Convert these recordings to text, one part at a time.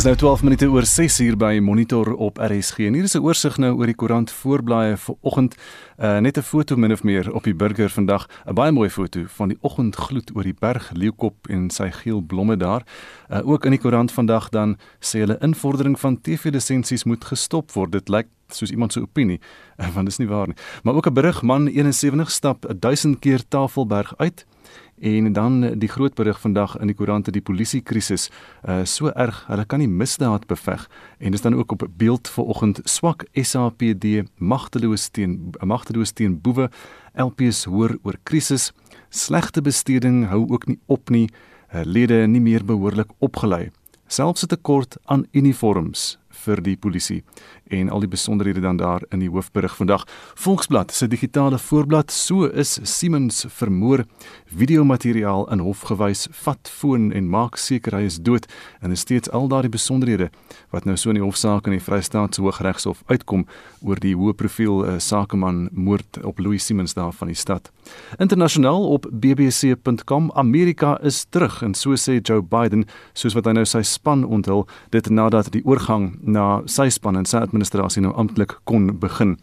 Dis nou 12 minute oor 6 uur by Monitor op RSG. En hier is 'n oorsig nou oor die koerant voorblaaie vir oggend. Uh, net 'n foto min of meer op die burger vandag. 'n Baie mooi foto van die oggendgloed oor die berg Leeukop en sy geel blomme daar. Uh, ook in die koerant vandag dan sê hulle invordering van TV-lisensies moet gestop word. Dit lyk soos iemand se opinie, want dit is nie waar nie. Maar ook 'n berig man 71 stap 1000 keer Tafelberg uit. En dan die groot berig vandag in die koerante die polisie krisis uh so erg hulle kan nie misdaad beveg en dis dan ook op beeld vanoggend swak SAPD magteloos teen magteloos teen boewe LPS hoor oor krisis slegte besteding hou ook nie op nie uh, lede nie meer behoorlik opgelei selfs 'n tekort aan uniforms vir die polisie en al die besonderhede dan daar in die hoofberig vandag. Volksblad se digitale voorblad so is Siemens vermoor videomateriaal in hof gewys, vat foon en maak seker hy is dood en is steeds al daardie besonderhede wat nou so in die hofsaak in die Vrystaatse Hooggeregshof uitkom oor die hoë profiel uh, sakeman moord op Louis Siemens daar van die stad. Internasionaal op bbc.com Amerika is terug en so sê Joe Biden soos wat hy nou sy span onthul dit nadat die oorgang na sy span en sy administrasie nou amptelik kon begin.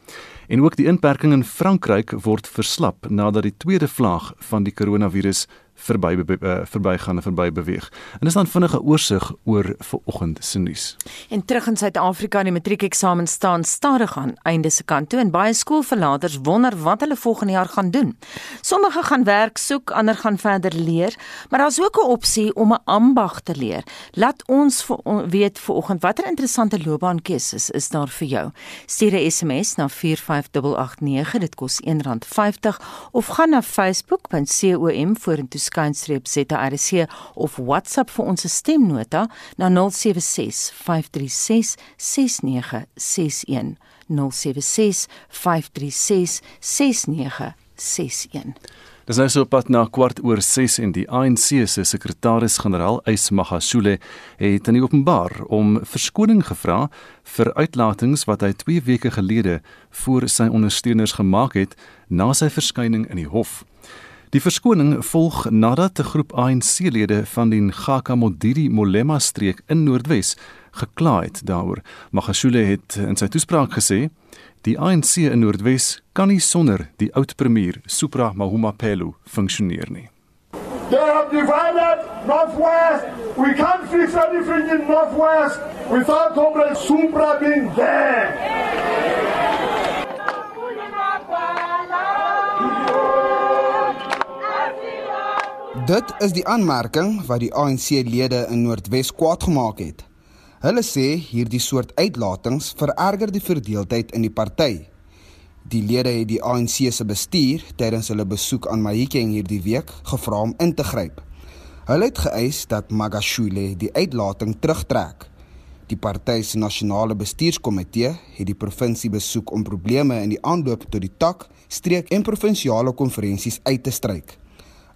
En ook die inperking in Frankryk word verslap nadat die tweede vlaag van die koronavirus verby uh, verbygaan en verby beweeg. En dis dan vinnige oorsig oor vanoggend se nuus. En terug in Suid-Afrika, die matriekeksamen staan stadig aan einde se kant toe en baie skoolverlaters wonder wat hulle volgende jaar gaan doen. Sommige gaan werk soek, ander gaan verder leer, maar daar's ook 'n opsie om 'n ambag te leer. Laat ons vir, weet vanoggend watter interessante loopbaankeuses is daar vir jou. Stuur 'n SMS na 45889, dit kos R1.50 of gaan na facebook.com vorentoe skynstreep ZRC of WhatsApp vir ons stemnota na 076 536 6961 076 536 6961 Dis nou so pad na kwart oor 6 en die ANC se sekretaris-generaal Ys Magashule het in openbaar om verskoning gevra vir uitlatings wat hy 2 weke gelede voor sy ondersteuners gemaak het na sy verskyning in die hof. Die verskoning volg nadat 'n groep ANC-lede van die Gakamodiri Molema streek in Noordwes gekla het daaroor. Magashule het in sy toespraak gesê: "Die ANC in Noordwes kan nie sonder die oud premier Supra Mahumapelo funksioneer nie." They have divided Northwest. We can't fix anything in Northwest without Comrade Supra being there. Dit is die aanmerking wat die ANC-lede in Noordwes kwaad gemaak het. Hulle sê hierdie soort uitlatings vererger die verdeeldheid in die party. Die lede het die ANC se bestuur tydens hulle besoek aan Mahikeng hierdie week gevra om in te gryp. Hulle het geëis dat Magashule die uitlating terugtrek. Die party se nasionale bestuurskomitee het die provinsie besoek om probleme in die aanloop tot die tak, streek en provinsiale konferensies uit te stryk.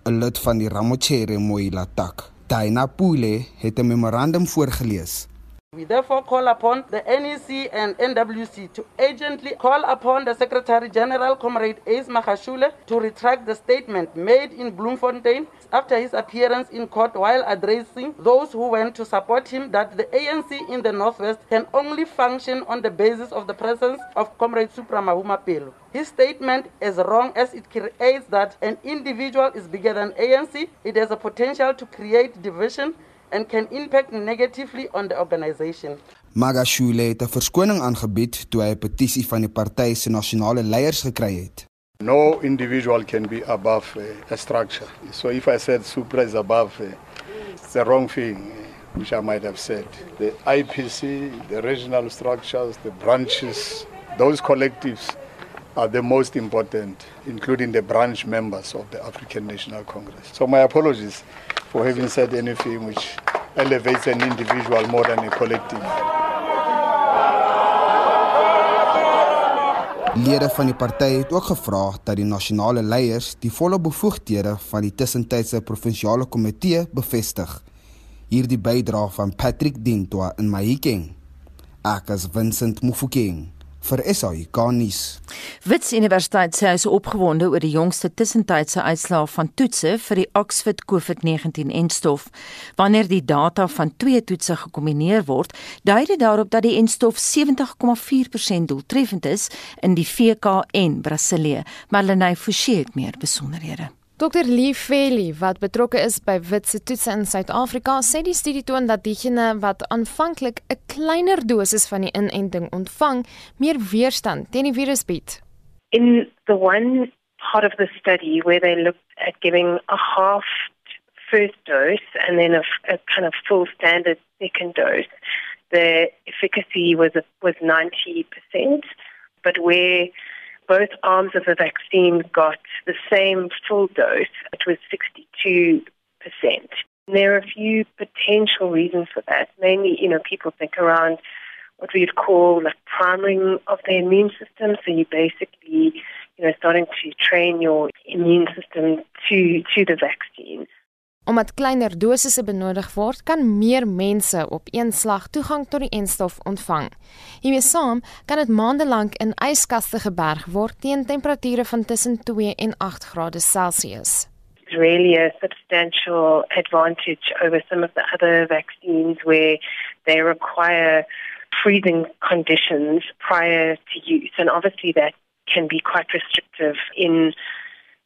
'n lid van die Ramochere Moila tak. Daina Pule het 'n memorandum voorgeles. We therefore call upon the NEC and NWC to urgently call upon the Secretary General, Comrade Ace Mahashule, to retract the statement made in Bloemfontein after his appearance in court while addressing those who went to support him that the ANC in the Northwest can only function on the basis of the presence of Comrade Supra Mahuma Pelo. His statement is wrong as it creates that an individual is bigger than ANC. It has a potential to create division and can impact negatively on the organization. Magashule het 'n verskoning aangebied toe hy 'n petisie van die party se nasionale leiers gekry het. No individual can be above uh, a structure. So if I said Supra is above, uh, it's the wrong thing, uh, which I might have said. The IPC, the regional structures, the branches, those collectives are the most important, including the branch members of the African National Congress. So my apologies for having said anything which elevates an individual more than a collective. Lede van die party het ook gevra dat die nasionale leiers die volle bevoegdhede van die tussentydse provinsiale komitee bevestig. Hierdie bydrae van Patrick Dintwa in Mahikeng. Ek is Vincent Mufokeng vir SAIK nuus. Wits Universiteit sê hy is opgewonde oor die jongste tussentydse uitslae van toetse vir die Oxford COVID-19-enstof. Wanneer die data van twee toetse gekombineer word, dui dit daarop dat die enstof 70,4% doeltreffend is in die VK en Brasilië. Marlenae Forsie het meer besonderhede. Dr Lee Feli wat betrokke is by witse toetse in Suid-Afrika sê die studie toon dat diegene wat aanvanklik 'n kleiner dosis van die inenting ontvang, meer weerstand teen die virus bied. In the one part of the study where they looked at giving a half first dose and then a, a kind of full standard second dose, the efficacy was was 90%, but where both arms of the vaccine got the same full dose, it was 62%. There are a few potential reasons for that. Mainly, you know, people think around what we'd call like priming of the immune system. So you basically, you know, starting to train your immune system to to the vaccine. Omdat kleiner dosisse benodig word, kan meer mense op een slag toegang tot die enstof ontvang. Hiermee saam kan dit maande lank in yskaste geberg word teen temperature van tussen 2 en 8 grade Celsius. It's really a substantial advantage over some of the other vaccines where they require freezing conditions prior to use and obviously that can be quite restrictive in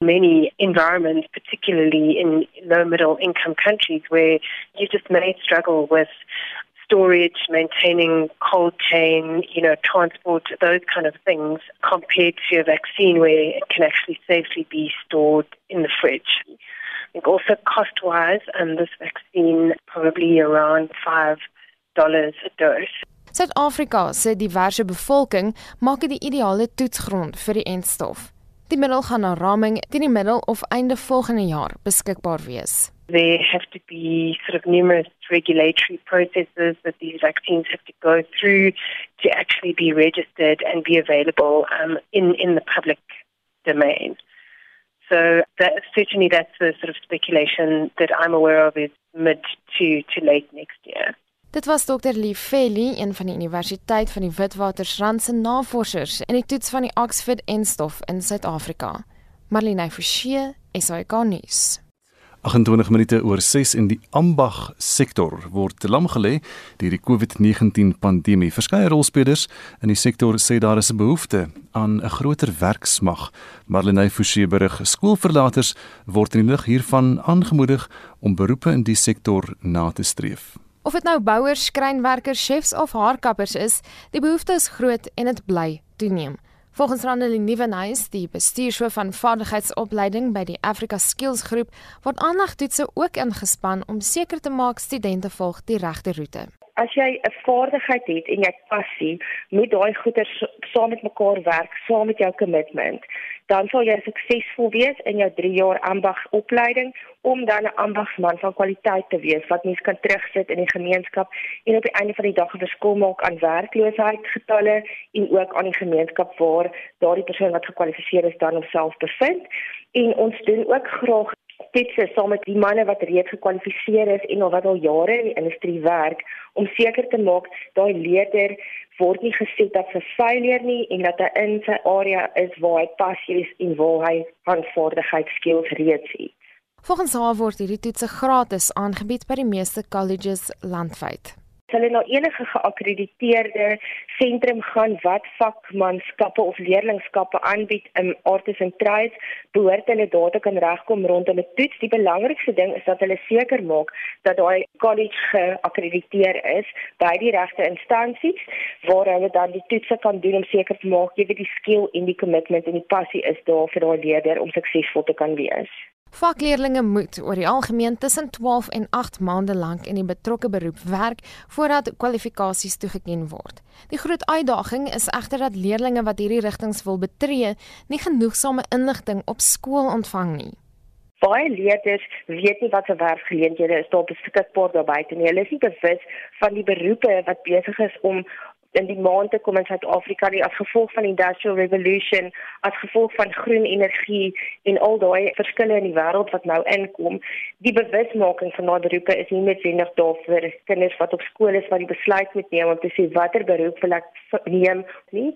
many environments, particularly in low middle income countries where you just may struggle with storage, maintaining cold chain, you know, transport, those kind of things compared to a vaccine where it can actually safely be stored in the fridge. I think also cost wise, and um, this vaccine probably around five dollars a dose. Suid-Afrika se diverse bevolking maak dit die ideale toetsgrond vir die entstof. Die middel gaan na raming teen die middel of einde volgende jaar beskikbaar wees. There have to be sort of numerous regulatory processes that these vaccines have to go through to actually be registered and be available um, in in the public domain. So that, certainly that's the sort of speculation that I'm aware of is mid to to late next year. Dit was Dr. Lee Felly, een van die Universiteit van die Witwatersrand se navorsers in die toets van die Oxford enstof in Suid-Afrika. Marlene Forsie, SAK nuus. 28 minute oor 6 in die ambag sektor word lam gelê deur die COVID-19 pandemie. Verskeie rolspelers in die sektor sê daar is 'n behoefte aan 'n groter werksmag. Marlene Forsie berig skoolverlaters word in die lig hiervan aangemoedig om beroepe in die sektor na te streef. Of dit nou bouers, skrynwerkers, chefs of haarkappers is, die behoefte is groot en dit bly toeneem. Volgens Randelie Nuwenhuis, die bestuurshoof van vaardigheidsopleiding by die Africa Skills Groep, word aandagtoetse ook ingespan om seker te maak studente volg die regte roete. As jy 'n vaardigheid het en jy passie, moet daai goeie saam met mekaar werk, saam met jou kommitment dan sal jy suksesvol wees in jou 3 jaar ambagsopleiding om dan 'n ambagsman van kwaliteit te wees wat mens kan terugsit in die gemeenskap en op die einde van die dag 'n verskil maak aan werkloosheidsgetalle en ook aan die gemeenskap waar daardie persoon wat gekwalifiseer is dan homself bevind. En ons doen ook graag is saam met die manne wat reeds gekwalifiseer is en wat al jare in die industrie werk om seker te maak daai leerder word nie gesit dat vir failure nie en dat hy in sy area is waar hy passie is en waar hy handvaardigheidskills reeds het. Volgens haar word hierdie toetse gratis aangebied by die meeste colleges landwyd hulle na enige geakkrediteerde sentrum gaan wat vakmanskappe of leerlingskappe aanbied in arts and trades, behoort hulle daar te kan regkom rondom 'n toets. Die belangrikste ding is dat hulle seker maak dat daai college geakkrediteer is by die regte instansies waar hulle dan die toetse kan doen om seker te maak jy weet die skill en die commitment en die passie is daar vir daai leerder om suksesvol te kan wees. Vakleerlinge moet oor die algemeen tussen 12 en 8 maande lank in die betrokke beroep werk voordat kwalifikasies toegeken word. Die groot uitdaging is egter dat leerlinge wat hierdie rigtings wil betree, nie genoegsame inligting op skool ontvang nie. Baie leerders weet nie wat se werkgeleenthede is daar beskikbaar daar buite nie. Hulle is nie bewus van die beroepe wat besig is om in die maande kom in Suid-Afrika die as gevolg van die industrial revolution, as gevolg van groen energie en al daai verskille in die wêreld wat nou inkom, die bewusmaking van daai beroepe is nie noodwendig daar vir kinders wat op skool is wat die besluit moet neem om te sê watter beroep wil ek neem nie.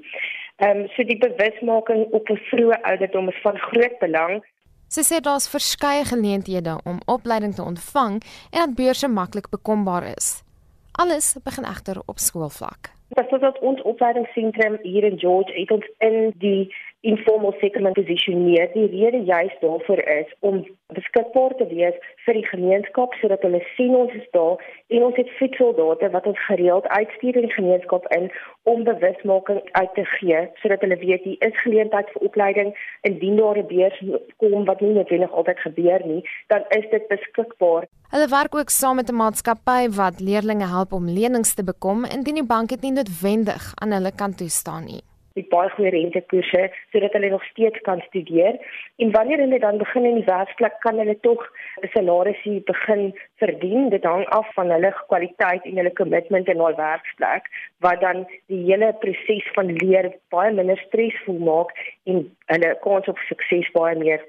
Ehm um, so die bewusmaking op 'n vroeë ouderdom is van groot belang. Sy sê daar's verskeie geleenthede om opleiding te ontvang en dat beurse maklik bekombaar is. Alles begin egter op skoolvlak. Dat is dat ons opleidingsentrum hier in George het ons in die informal settlement positioneer. Die rede juist daarvoor is om beskikbaar te wees vir die gemeenskap sodat hulle sien ons is daar en ons het fietssoldate wat ons gereeld uitstuur in die gemeenskap in om bewusmaking uit te gee sodat hulle weet hier is geleentheid vir opleiding indien daar 'n beurs kom wat nie noodwendig altyd gebeur nie, dan is dit beskikbaar. Hulle werk ook saam met 'n maatskappy wat leerders help om lenings te bekom indien die bank dit nie noodwendig aan hulle kan toestaan nie met baie goeie rentekoerse sodat hulle nog steeds kan studeer. En wanneer hulle dan begin in die werksplek kan hulle tog 'n salarisie begin verdien. Dit hang af van hulle kwaliteit en hulle kommitment in hul werksplek wat dan die hele proses van leer baie minder stresvol maak en hulle kans op sukses baie meer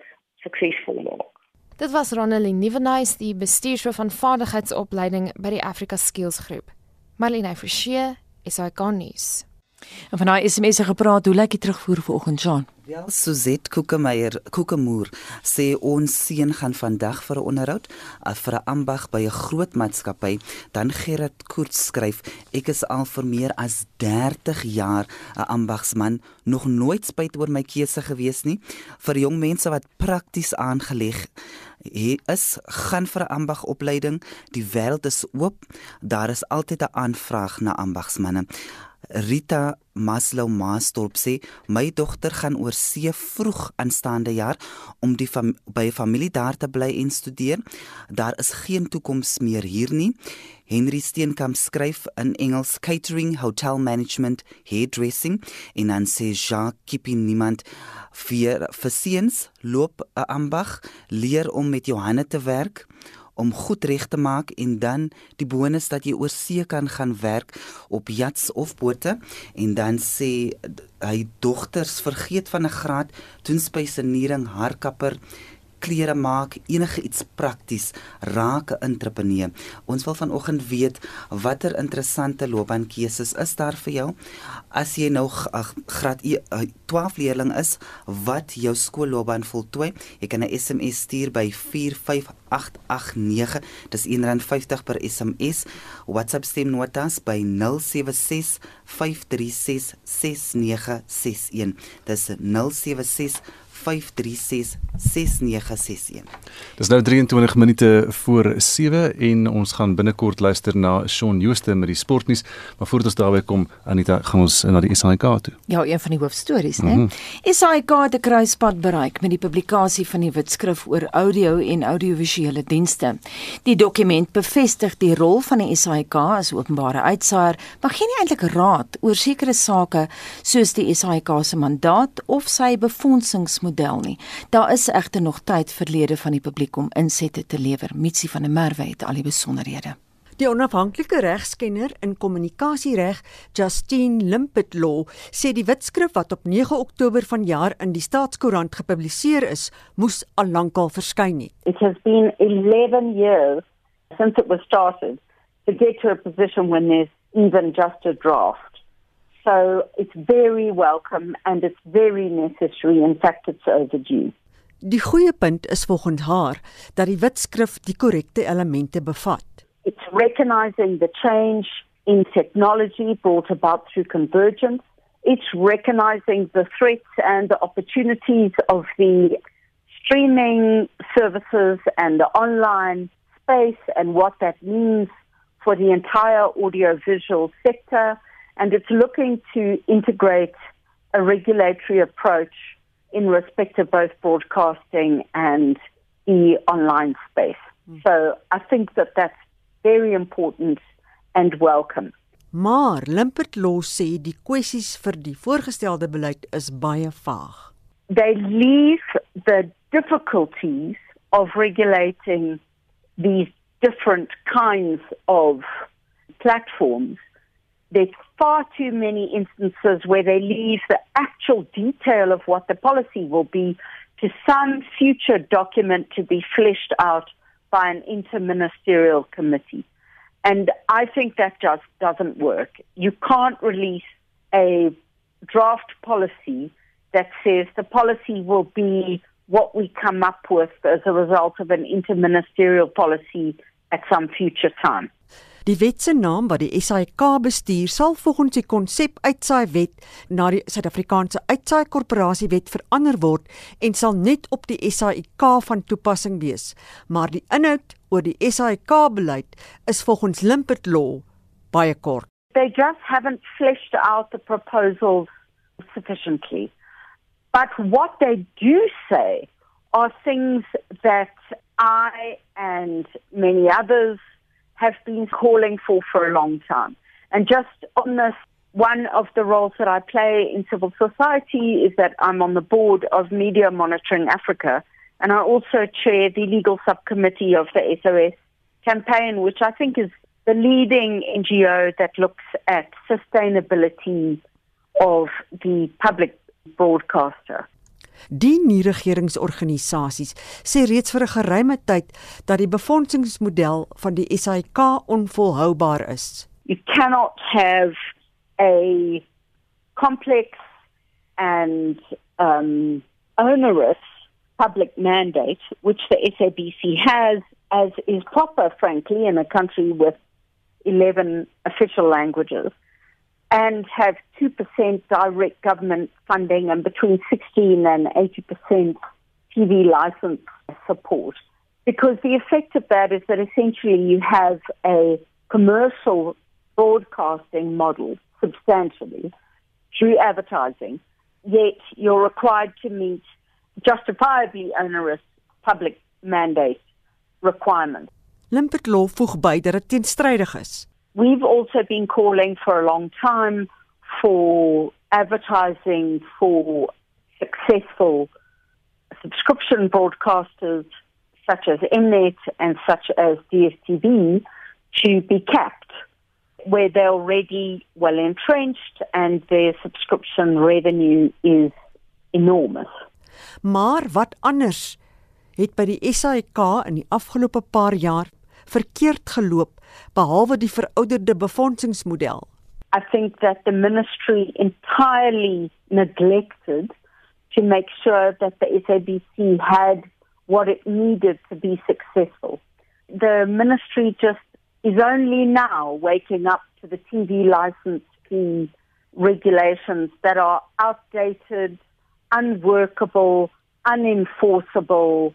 suksesvol maak. Dit was Ronelin Nivenhuis, die bestuurshoof van vaardigheidsopleiding by die Africa Skills Groep. Marlene Forsie, SAK nuus. En van daai SMS'e gepraat, hoe lyk die terugvoer vanoggend, Jean? Wel, Suzet Kokemeyer, Kokemoer sê ons seun gaan vandag vir 'n onderhoud eh, vir 'n ambag by 'n groot maatskappy. Dan Gerard Koorts skryf: "Ek is al vir meer as 30 jaar 'n ambagsman, nog nooit spyt oor my keuse gewees nie. Vir jong mense wat prakties aangeleg Hy is gaan vir 'n ambagopleiding. Die wêreld is oop. Daar is altyd 'n aanvraag na ambagsmande. Rita Maslow Maastorp sê my dogter gaan oor see vroeg aanstaande jaar om die fam by familie daar te bly en studeer. Daar is geen toekoms meer hier nie. Henry Steenkamp skryf in Engels catering, hotel management, hairdressing en dan sê Jacques Kipi niemand vir vir seuns loop 'n ambag, leer om met Johanne te werk om goed reg te maak en dan die bonus dat jy oor see kan gaan werk op yachts of bote en dan sê hy dogters vergeet van 'n graad doen spesiering haarkapper klere maak, enige iets prakties, raak 'n entrepreneur. Ons wil vanoggend weet watter interessante loopbaankeuses is daar vir jou? As jy nou graad 12 leerling is, wat jou skoolloopbaan voltooi, jy kan 'n SMS stuur by 45889. Dis R1.50 per SMS. WhatsApp stemnotas by 076 536 6961. Dis 076 5366961. Dis nou 23 minute voor 7 en ons gaan binnekort luister na Shaun Jooste met die sportnuus, maar voordat ons daarby kom, Anita, gaan ons na die SAIK toe. Ja, een van die hoofstories, né? Mm -hmm. SAIK het 'n kruispunt bereik met die publikasie van die wetskrif oor audio en audiovisuele dienste. Die dokument bevestig die rol van die SAIK as openbare uitsaaier, maar gee nie eintlik raad oor sekere sake soos die SAIK se mandaat of sy befondsingsmodel model nie. Daar is egter nog tyd verlede van die publiek om insette te lewer. Mitsi van der Merwe het al die besonderhede. Die onafhanklike regskenner in kommunikasiereg, Justine Limpet Law, sê die wetskrif wat op 9 Oktober vanjaar in die Staatskoerant gepubliseer is, moes al lankal verskyn het. It has been 11 years since it was started to get to a position when there's even just a draft. So it's very welcome and it's very necessary. In fact, it's overdue. Die goeie punt is volgens haar dat die wetskrif die korrekte elemente bevat. It's recognizing the change in technology brought about through convergence. It's recognizing the threats and the opportunities of the streaming services and the online space and what that means for the entire audiovisual sector and it's looking to integrate a regulatory approach in respect of both broadcasting and the online space. Mm. So I think that that's very important and welcome. Maar Limpert Law sê die kwessies vir die voorgestelde beleid is baie vaag. They leave the difficulties of regulating these different kinds of platforms. They far too many instances where they leave the actual detail of what the policy will be to some future document to be fleshed out by an interministerial committee. And I think that just doesn't work. You can't release a draft policy that says the policy will be what we come up with as a result of an interministerial policy at some future time. Die wet se naam wat die SAIK bestuur sal volgens die konsep uitsaai wet na die Suid-Afrikaanse uitsaai korporasie wet verander word en sal net op die SAIK van toepassing wees. Maar die inhoud oor die SAIK beleid is volgens Limpet Law baie kort. They just haven't fleshed out the proposals sufficiently. But what they do say are things that I and many others have been calling for for a long time. And just on this, one of the roles that I play in civil society is that I'm on the board of Media Monitoring Africa, and I also chair the legal subcommittee of the SOS campaign, which I think is the leading NGO that looks at sustainability of the public broadcaster. Die nie-regeringsorganisasies sê reeds vir 'n geruime tyd dat die befondsingsmodel van die SAIK onvolhoubaar is. You cannot have a complex and um onerous public mandate which the SABC has as is proper frankly in a country with 11 official languages and have 2% direct government funding and between 16 and 80% TV license support. Because the effect of that is that essentially you have a commercial broadcasting model substantially through advertising, yet you're required to meet justifiably onerous public mandate requirements. Limpet Law voeg by dat dit teenstrydig is. We've also been calling for a long time for advertising for successful subscription broadcasters such as Mnet and such as DSTV to be capped where they're already well entrenched and their subscription revenue is enormous. Maar wat anders het by die SAIK in die afgelope paar jaar verkeerd geloop behalwe die verouderde befondsingsmodel? I think that the ministry entirely neglected to make sure that the SABC had what it needed to be successful. The ministry just is only now waking up to the TV license fee regulations that are outdated, unworkable, unenforceable,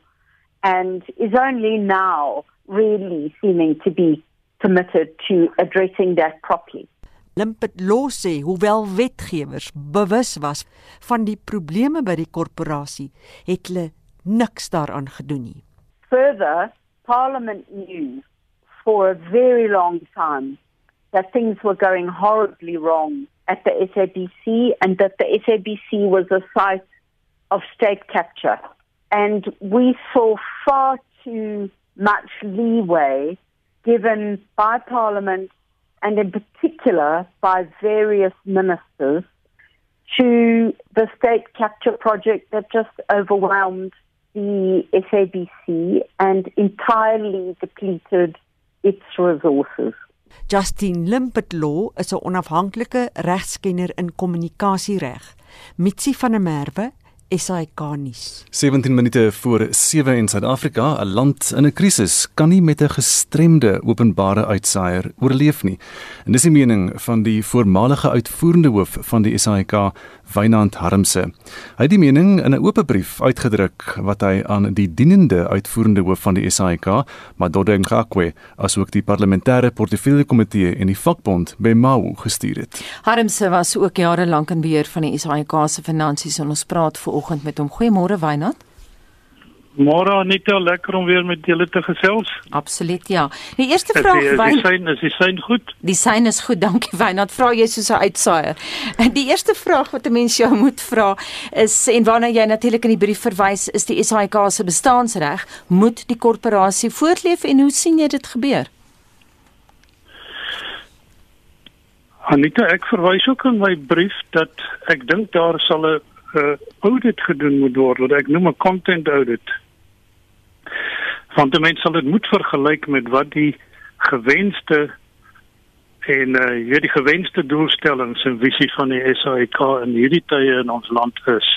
and is only now really seeming to be committed to addressing that properly. Limpet los sê hoewel wetgewers bewus was van die probleme by die korporasie, het hulle niks daaraan gedoen nie. Further, Parliament knew for a very long time that things were going horribly wrong at the SABC and that the SABC was a site of state capture. And we saw far too much leeway given by Parliament and in particular by various ministers to the state capture project that just overwhelmed the SABC and entirely depleted its resources. Justin Limpet Law is 'n onafhanklike regskenner in kommunikasiereg. Mitsi van der Merwe SAK nuus. 17 minute voor 7 in Suid-Afrika, 'n land in 'n krisis, kan nie met 'n gestremde openbare uitsaaier oorleef nie. En dis die mening van die voormalige uitvoerende hoof van die SAK, Wynand Harmse. Hy het die mening in 'n oop brief uitgedruk wat hy aan die dienende uitvoerende hoof van die SAIK, Madode Ngakwe, asook die parlementêre portefeulje komitee en die vakbond by Mau gestuur het. Harmse was ook jare lank in beheer van die SAIK se finansies en ons praat ver oggend met hom. Goeiemôre Wynand. Môre net lekker om weer met julle te gesels. Absoluut ja. Die eerste vraag is die sein is die sein goed? Die sein is goed, dankie Wynand. Vra jy soos 'n uitsaaier. En die eerste vraag wat 'n mens jou moet vra is en waarna jy natuurlik in die brief verwys, is die SAIK se bestaansreg, moet die korporasie voortleef en hoe sien jy dit gebeur? Anita, ek verwys ook in my brief dat ek dink daar sal 'n uh, audit gedoen moet word wat ek noem 'n content audit. Want die mens sal dit moet vergelyk met wat die gewenste en uh hier die gewenste doelstellings en visie van die SAIK in hierdie tye in ons land is.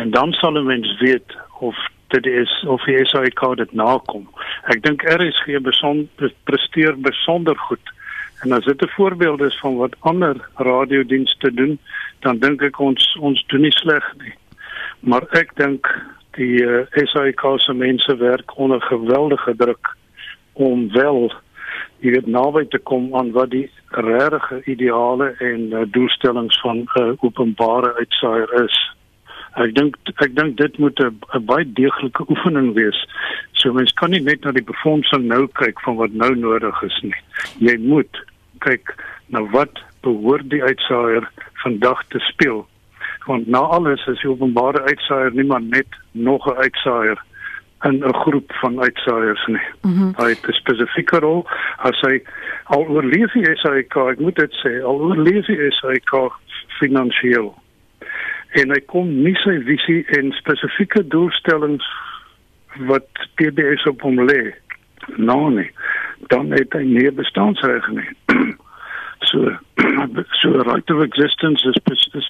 En dan sal 'n mens weet of dit is of die SAIK dit nakom. Ek dink RSG besonder presteer besonder goed. En as dit 'n voorbeeld is van wat ander radiodienste doen, dan dink ek ons ons doen nie sleg nie. Maar ek dink die uh, SAIK se mense werk onder geweldige druk om wel jy weet naby te kom aan wat die regte ideale en uh, doelstellings van 'n uh, openbare uitsaaier is. Ek dink ek dink dit moet 'n baie deeglike oefening wees. So mens kan nie net na die befondsing nou kyk van wat nou nodig is nie. Jy moet kyk na wat behoort die uitsaaier vandag te speel. Want na alles is die openbare uitsaaier nie maar net nog 'n uitsaaier in 'n groep van uitsaaiers nie. Mm -hmm. Hy het 'n spesifieke rol as hy al oorleef hy sy kar, ek moet dit sê, al oorleef hy sy kar finansiëel. En hy kom nie sy visie en spesifieke doelstellings wat PBS op hom lê. Nou nie. Dan het hy nie bestaansreg nie. so so right of existence is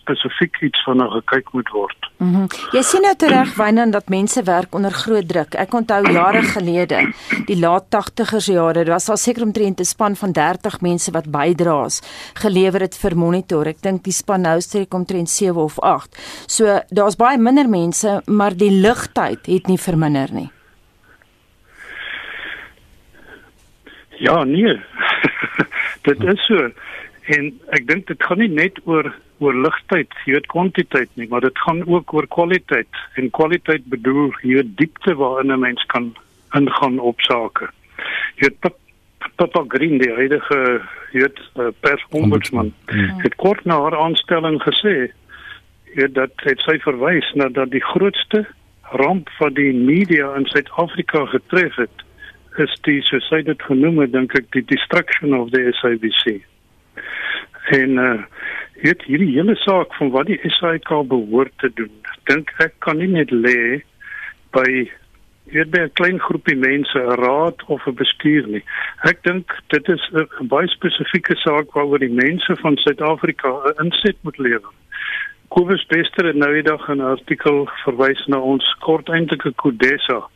spesifiek iets van 'n gekyk moet word. Mhm. Mm jy sien nou tereg Wynand dat mense werk onder groot druk. Ek onthou jare gelede, die laat 80ers jare, daar was al seker omtrent 'n span van 30 mense wat bydraes gelewer het vir monitor. Ek dink die span nou strek omtrent 7 of 8. So daar's baie minder mense, maar die ligtyd het nie verminder nie. Ja, nee. dit is so en ek dink dit gaan nie net oor oor ligtheid, jy weet kwantiteit nie, maar dit gaan ook oor kwaliteit. En kwaliteit bedoel hier diepte waarin 'n mens kan ingaan op sake. Jy weet Papa Green die huidige het uh, persombudsman mm. het kort na haar aanstelling gesê het dat het sy verwys na dat die grootste ramp van die media in Suid-Afrika getref het is die soos hy dit genoem het dink ek die destruction of the SABC. En uh het hierdie hele saak van wat die SAK behoort te doen. Dink ek kan nie net lê by weet by 'n klein groepie mense, 'n raad of 'n bestuur nie. Ek dink dit is 'n baie spesifieke saak waaroor die mense van Suid-Afrika 'n inset moet lewer. Kobus Bester het nou eendag 'n artikel verwys na ons korteindelike Kodessa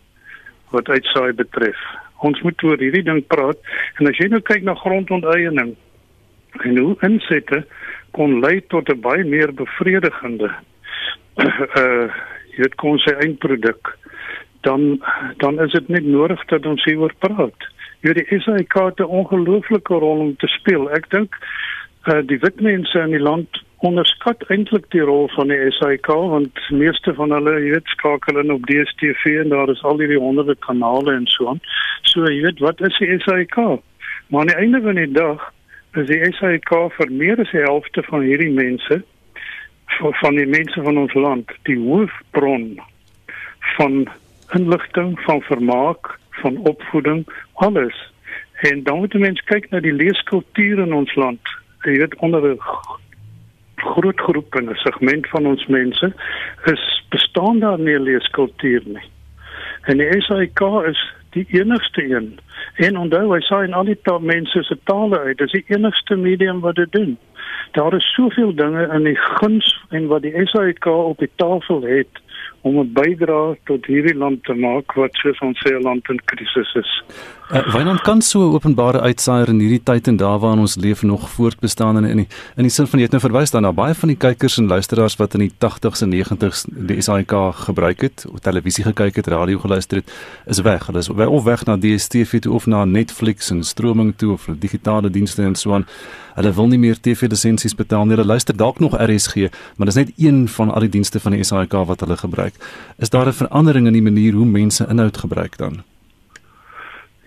wat uitsaai betref. Ons moet oor hierdie ding praat en as jy nou kyk na grondonteiening en hoe insette kon lei tot 'n baie meer bevredigende uh jy het kon sy eindproduk dan dan is dit net nodig dat ons hieroor praat. Jy die SAIK het 'n ongelooflike rol om te speel. Ek dink uh die wit mense in die land onderskat eintlik die rol van die SAIK want meeste van hulle jy weet skakel in op DStv en daar is al hierdie honderde kanale en so aan. So jy weet wat is die SAIK? Maar aan die einde van die dag is die SAIK vir meer as die helfte van hierdie mense van die mense van ons land die hoofbron van inligting, van vermaak, van opvoeding, alles. En dan moet mense kyk na die leeskultuur in ons land. Jy weet onder 'n groot groep en 'n segment van ons mense is bestaan daar nie leeskultuur nie. En die SAIK is die enigste een En onthou, hy sê in al die taal, mense se tale uit, dis die enigste medium wat dit doen. Daar is soveel dinge in die guns en wat die SAIK op die tafel het om 'n bydrae tot hierdie land te maak wat soos ons sê 'n land in krisis is. Uh, Wynand kan so openbare uitsaaier in hierdie tyd en daar waar ons leef nog voortbestaan in in die, in die sin van jy het nou verwys daarna baie van die kykers en luisteraars wat in die 80s en 90s die SAIK gebruik het, of televisie gekyk het, radio geluister het, is weg. Hulle is of weg na DStv toe of na Netflix en stroming toe of digitale dienste en so aan. Hulle wil nie meer TV lisensies betaal nie. Hulle luister dalk nog RSG, maar dis net een van al die dienste van die SAIK wat hulle gebruik. Is daar 'n verandering in die manier hoe mense inhoud gebruik dan?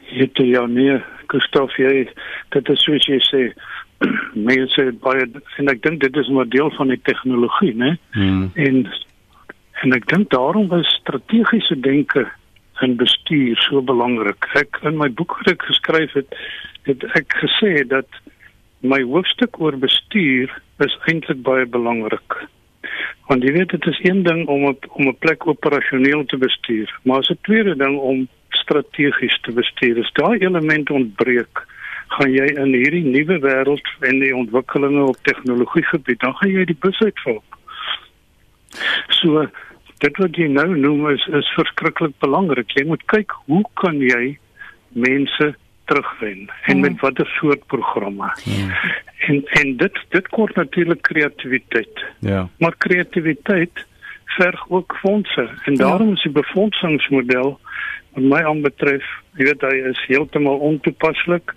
Het ja nee, Gustav, jy dit is soos jy sê mense baie en ek dink dit is 'n deel van die tegnologie, né? Hmm. En en ek dink daarom is strategiese denke en bestuur so belangrik. Ek in my boek wat ek geskryf het, het ek gesê dat my hoofstuk oor bestuur is eintlik baie belangrik. Want jy weet dit is een ding om op, om 'n plek operasioneel te bestuur, maar is 'n tweede ding om strategies te bestuur. As daai element ontbreek, gaan jy in hierdie nuwe wêreld en die ontwikkelinge op tegnologie gebied, dan gaan jy die bus uitval. So dit wat jy nou noem is is verskriklik belangrik. Jy moet kyk hoe kan jy mense terugwen en met watter soort programme. Hmm. En en dit dit kort natuurlik kreatiwiteit. Ja. Maar kreatiwiteit verg ook fondse en daarom is die befondsingsmodel wat my aanbetref, jy weet hy is heeltemal ontoepaslik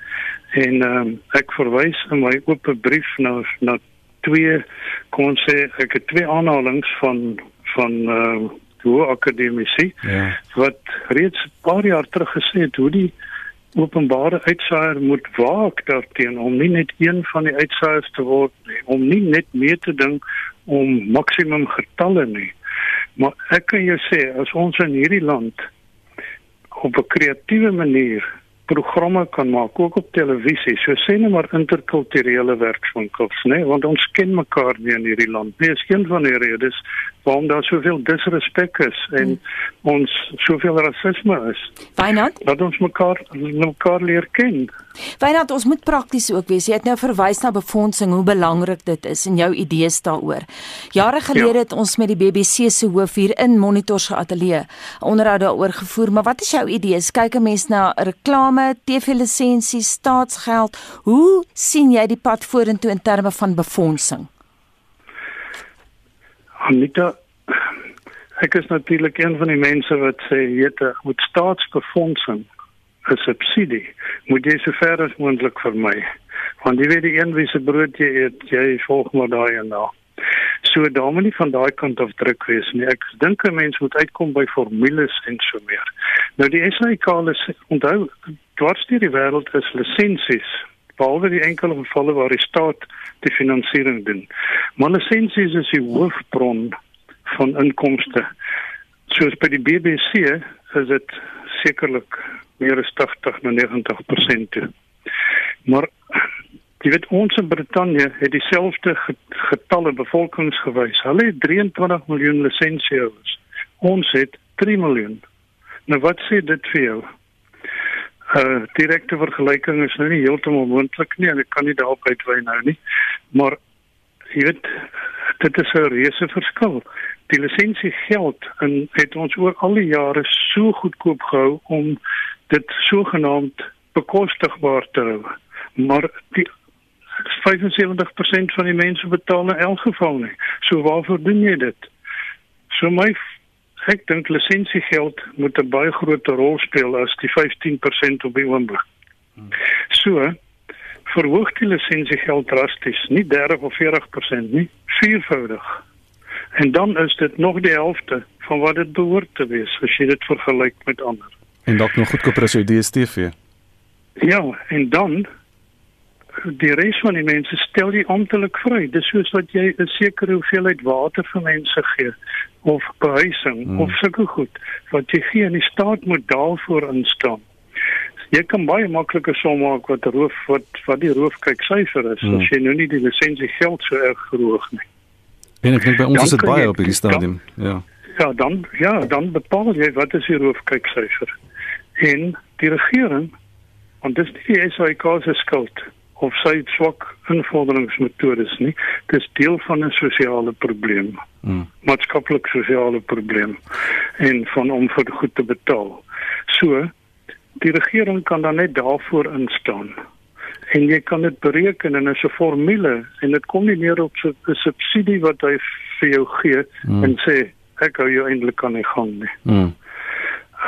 en um, ek verwys in my oop brief na na twee kon sê ek het twee aanhalinge van van uh, hoe akademici Ja. wat reeds 'n paar jaar terug gesê het hoe die openbare uitsaaier moet waak daarteen om nie net een van die uitsaaiers te word nie, om nie net mee te ding om maksimum getalle nie. Maar ek kan jou sê as ons in hierdie land op 'n kreatiewe manier programme kan maak ook op televisie. So sê net maar interkulturele werkswinkels, né, nee? want ons ken mekaar nie in hierdie land. Nie is een van die redes waarom daar soveel disrespek is en hmm. ons soveel rasisme is. Wynand, Dat ons mekaar mekaar leer ken. Wynand, ons moet prakties ook wees. Jy het nou verwys na befondsing, hoe belangrik dit is en jou idees daaroor. Jare gelede ja. het ons met die BBC se hoof hier in Monitor se ateljee 'n onderhoud daaroor gevoer, maar wat is jou idees? Kyk 'n mens na reklame, TV-lisensies, staatsgeld. Hoe sien jy die pad vorentoe in terme van befondsing? Anita ek is natuurlik een van die mense wat sê weet met staatsbefondsing 'n subsidie moet jy so ver as moontlik vermy. Want jy weet die een wie se brood jy eet, jy volg maar daai en daai. So daar moet nie van daai kant af druk wees nie. Ek dink 'n mens moet uitkom by formules en so meer. Nou die SAIK is onthou dwars deur die wêreld is lisensies behalwe die enkele gevalle waar die staat die finansiering doen. Maar lisensies is die hoofbron van inkomste. Soos by die BBC is dit sekerlik meer as 80 na 90% toe. Maar jy weet ons in Brittanje het dieselfde getalle bevolkingsgewys. Hulle het 23 miljoen lisensiehouers. Ons het 3 miljoen. Nou wat sê dit vir jou? Uh direkte vergelyking is nou nie heeltemal moontlik nie en ek kan nie daarop uitwy nou nie. Maar jy weet dit is 'n reuse verskil. Die lisensie geld en het ons oor al die jare so goedkoop gehou om dit sogenaamd bekostigbaar te hou. Maar die 75% van die mense betaal in elk geval nie. So waarvoor doen jy dit? So my ek dink lisensiegeld moet 'n baie groter rol speel as die 15% op die oomblik. So verhoog die lisensiegeld drasties, nie 30 of 40% nie, viervoudig. En dan is dit nog die helfte van wat dit behoort te wees as jy dit vergelyk met ander. En dalk nog goedkoper as jou DStv. Ja, en dan die res van die mense stel jy amptelik vry. Dis soos wat jy 'n sekere hoeveelheid water vir mense gee of behuising hmm. of sulke goed wat jy gee en die staat moet daarvoor instaan. Jy kan baie maklike som maak wat roof wat wat die roofkyk syfer is hmm. as jy nou nie die lisensie geld so erg verhoog nie. En ek dink by ons dan is dit baie jy, op hierdie stadium. Dan, ja. Ja, dan ja, dan bepaal jy wat is die roofkyk syfer. En die regering want dis nie die SAIK se skuld of sy swak invorderingsmetodes nie. Dis deel van 'n sosiale probleem. Mm. Maatskaplik sosiale probleem en van om vir goed te betaal. So die regering kan dan net daarvoor instaan. En jy kan dit bereken in 'n so formule en dit kom nie neer op 'n so, subsidie wat hy vir jou gee mm. en sê ek hou jou eintlik aan die gang nie. Mm.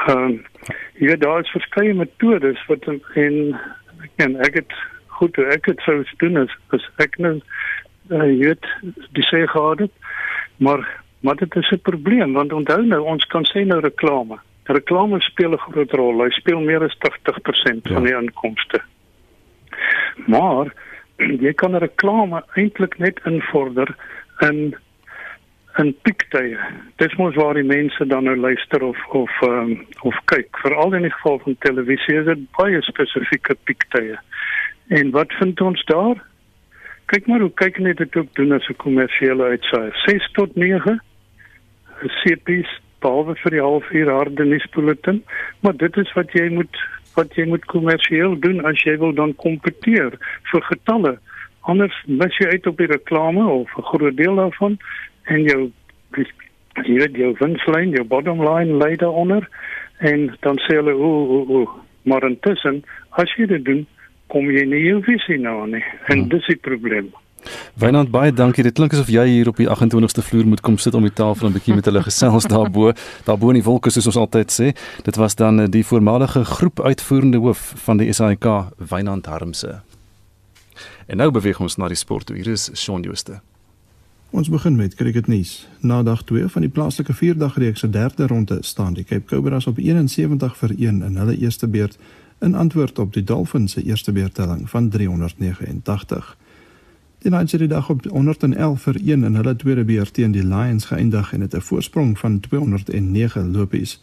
Ehm um, ja, daar is verskeie metodes wat en ken ek het goed hoe ek dit sou doen is, is ek nou uh, jy weet die sê gehad het maar maar dit is 'n probleem want onthou nou ons kan sê nou reklame reklame speel 'n groot rol hy speel meer as 80% ja. van die inkomste maar jy kan reklame eintlik net invorder in in piektye. Dis mos waar die mense dan nou luister of of um, of kyk. Veral in die geval van televisie is dit baie spesifieke piektye. En wat vind ons daar? kyk maar hoe kyk net dit ook doen as 'n kommersiële uitsaai. 6 tot 9 CP's behalwe vir die halfuur harde nuusbulletin, maar dit is wat jy moet wat jy moet kommersieel doen as jy wil dan kompeteer vir getalle. Anders mis jy uit op die reklame of 'n groot deel daarvan en jou jy weet jou winslyn, jou bottom line lê daaronder en dan sê hulle o o o maar intussen as jy dit doen kom jy nie jou visie nou nie en hmm. dis die probleem. Wynand baie dankie. Dit klink asof jy hier op die 28ste vloer moet kom sit om die tafel en 'n bietjie met hulle gesels daarbo. Daarbo in die wolke soos ons altyd sê. Dit was dan eh, die voormalige groep uitvoerende hoof van die SAIK, Wynand Harmse. En nou beweeg ons na die sport. Hier is Shaun Jooste. Ons begin met cricketnuus. Na dag 2 van die plaaslike 4-dagreeks se derde ronde staan die Cape Cobras op 71 vir 1 in hulle eerste beurt in antwoord op die Dolphins se eerste beurtelling van 389. Die Knights het die dag op 111 vir 1 in hulle tweede beurt teen die Lions geëindig en het 'n voorsprong van 209 lopies.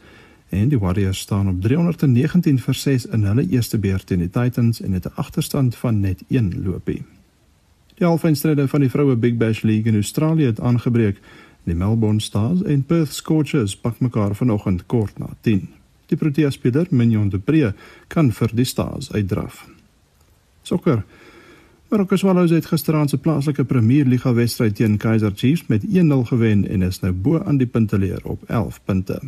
En die Warriors staan op 319 vir 6 in hulle eerste beurt teen die Titans en het 'n agterstand van net 1 lopie. Die halfeindstryde van die vroue Big Bash League in Australië het aangebreek. Die Melbourne Stars en Perth Scorchers pak mekaar vanoggend kort na 10. Die Protea speler Mignon de Pre kan vir die Stars uitdraf. Sokker Marokko Swallows het gisteraand se plaaslike Premier Liga wedstryd teen Kaizer Chiefs met 1-0 gewen en is nou bo aan die punteleer op 11 punte.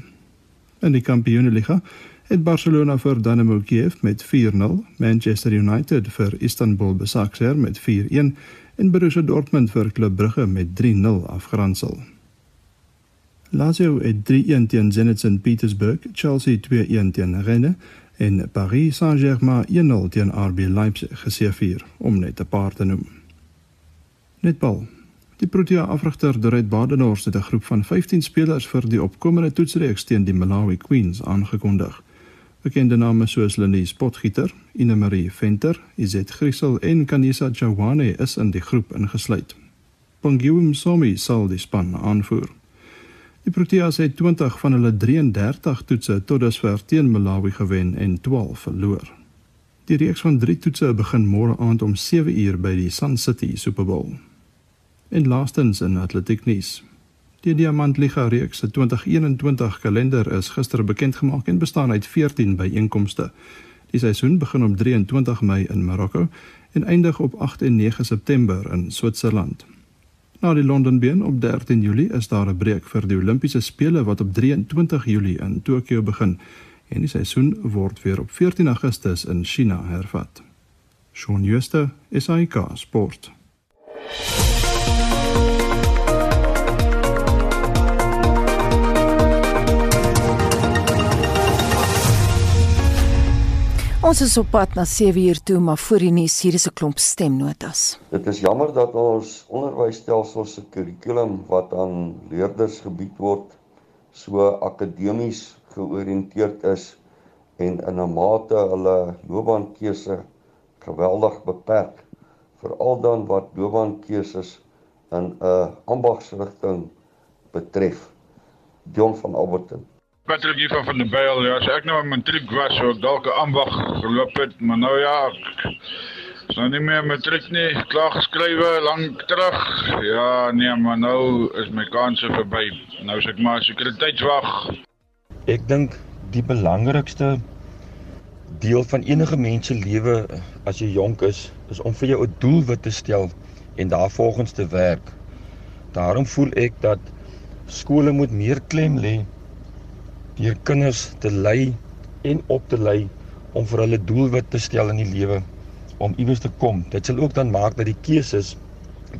In die Kampioenligga het Barcelona vir Dynamo Kiev met 4-0, Manchester United vir Istanbul Basaksehir met 4-1 en Borussia Dortmund vir Club Brugge met 3-0 afgeronsel. Lazio het 3-1 teen Zenit St Petersburg, Chelsea 2-1 teen Rennes en Paris Saint-Germain 1-0 teen RB Leipzig geseëvier om net 'n paar te noem. Netbal. Die Protea afrigter Dorrit Badenhorst het 'n groep van 15 spelers vir die opkomende toetsreeks teen die Malawi Queens aangekondig. Bekende name soos Lenise Potgieter, Ine Marie Venter, Izet Griesel en Kanisa Jawane is in die groep ingesluit. Pongium Somi sal die span aanvoer. Die Proteas het 20 van hulle 33 toetse tot dusver teen Malawi gewen en 12 verloor. Die reeks van 3 toetse begin môre aand om 7 uur by die Sun City Super Bowl. En laastens in atletieknuus. Die Diamantliga reeks se 2021 kalender is gister bekend gemaak en bestaan uit 14 byeenkomste. Die seisoen begin op 23 Mei in Marokko en eindig op 8 en 9 September in Switserland. Na die Londen Been op 13 Julie is daar 'n breek vir die Olimpiese spele wat op 23 Julie in Tokio begin en die seisoen word weer op 14 Augustus in China hervat. Shaun Schuster, SAK Sport. Ons is op pad na 7 uur toe, maar voor die nuus hier is 'n klomp stemnotas. Dit is jammer dat ons onderwysstelsel se kurrikulum wat aan leerders gebied word so akademies georiënteerd is en in 'n mate hulle loopbaankeuse geweldig beperk, veral dan wat loopbaankeuses in 'n ambagsrigting betref. John van Alberton Patrick hier van van der Byl. Ja, as ek nou 'n matriek was, sou ek dalk 'n ambag geloop het, maar nou ja, is nou nie meer matriek nie, klaar geskrywe lank terug. Ja, nee, maar nou is my kanse verby. Nou is ek maar sekuriteitswag. Ek dink die belangrikste deel van enige mens se lewe as jy jonk is, is om vir jou 'n doelwit te stel en daarvolgens te werk. Daarom voel ek dat skole moet meer klem lê deur kinders te lei en op te lei om vir hulle doelwit te stel in die lewe om iewers te kom. Dit sal ook dan maak dat die keuses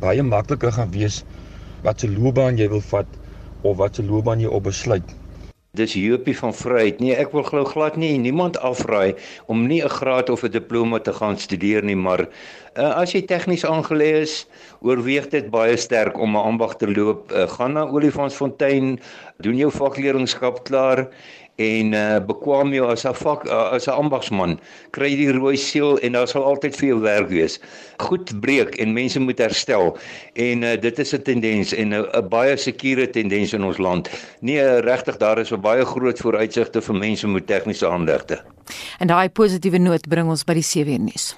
baie makliker gaan wees wat se loopbaan jy wil vat of wat se loopbaan jy op besluit. Dis Jopie van Vryheid. Nee, ek wil glo glad nie niemand afraai om nie 'n graad of 'n diploma te gaan studeer nie, maar uh, as jy tegnies aangelê is, oorweeg dit baie sterk om 'n ambag te loop. Uh, gaan na Olifantsfontein, doen jou vakleerlingskap klaar en uh, bekwam jou as 'n vak uh, as 'n ambagsman. Kry die rooi seël en daar sal altyd vir jou werk wees. Goed breek en mense moet herstel. En uh, dit is 'n tendens en 'n baie sekure tendens in ons land. Nee, regtig daar is 'n baie groot vooruitsigte vir mense met tegniese aanlegte. En daai positiewe noot bring ons by die 7 nuus.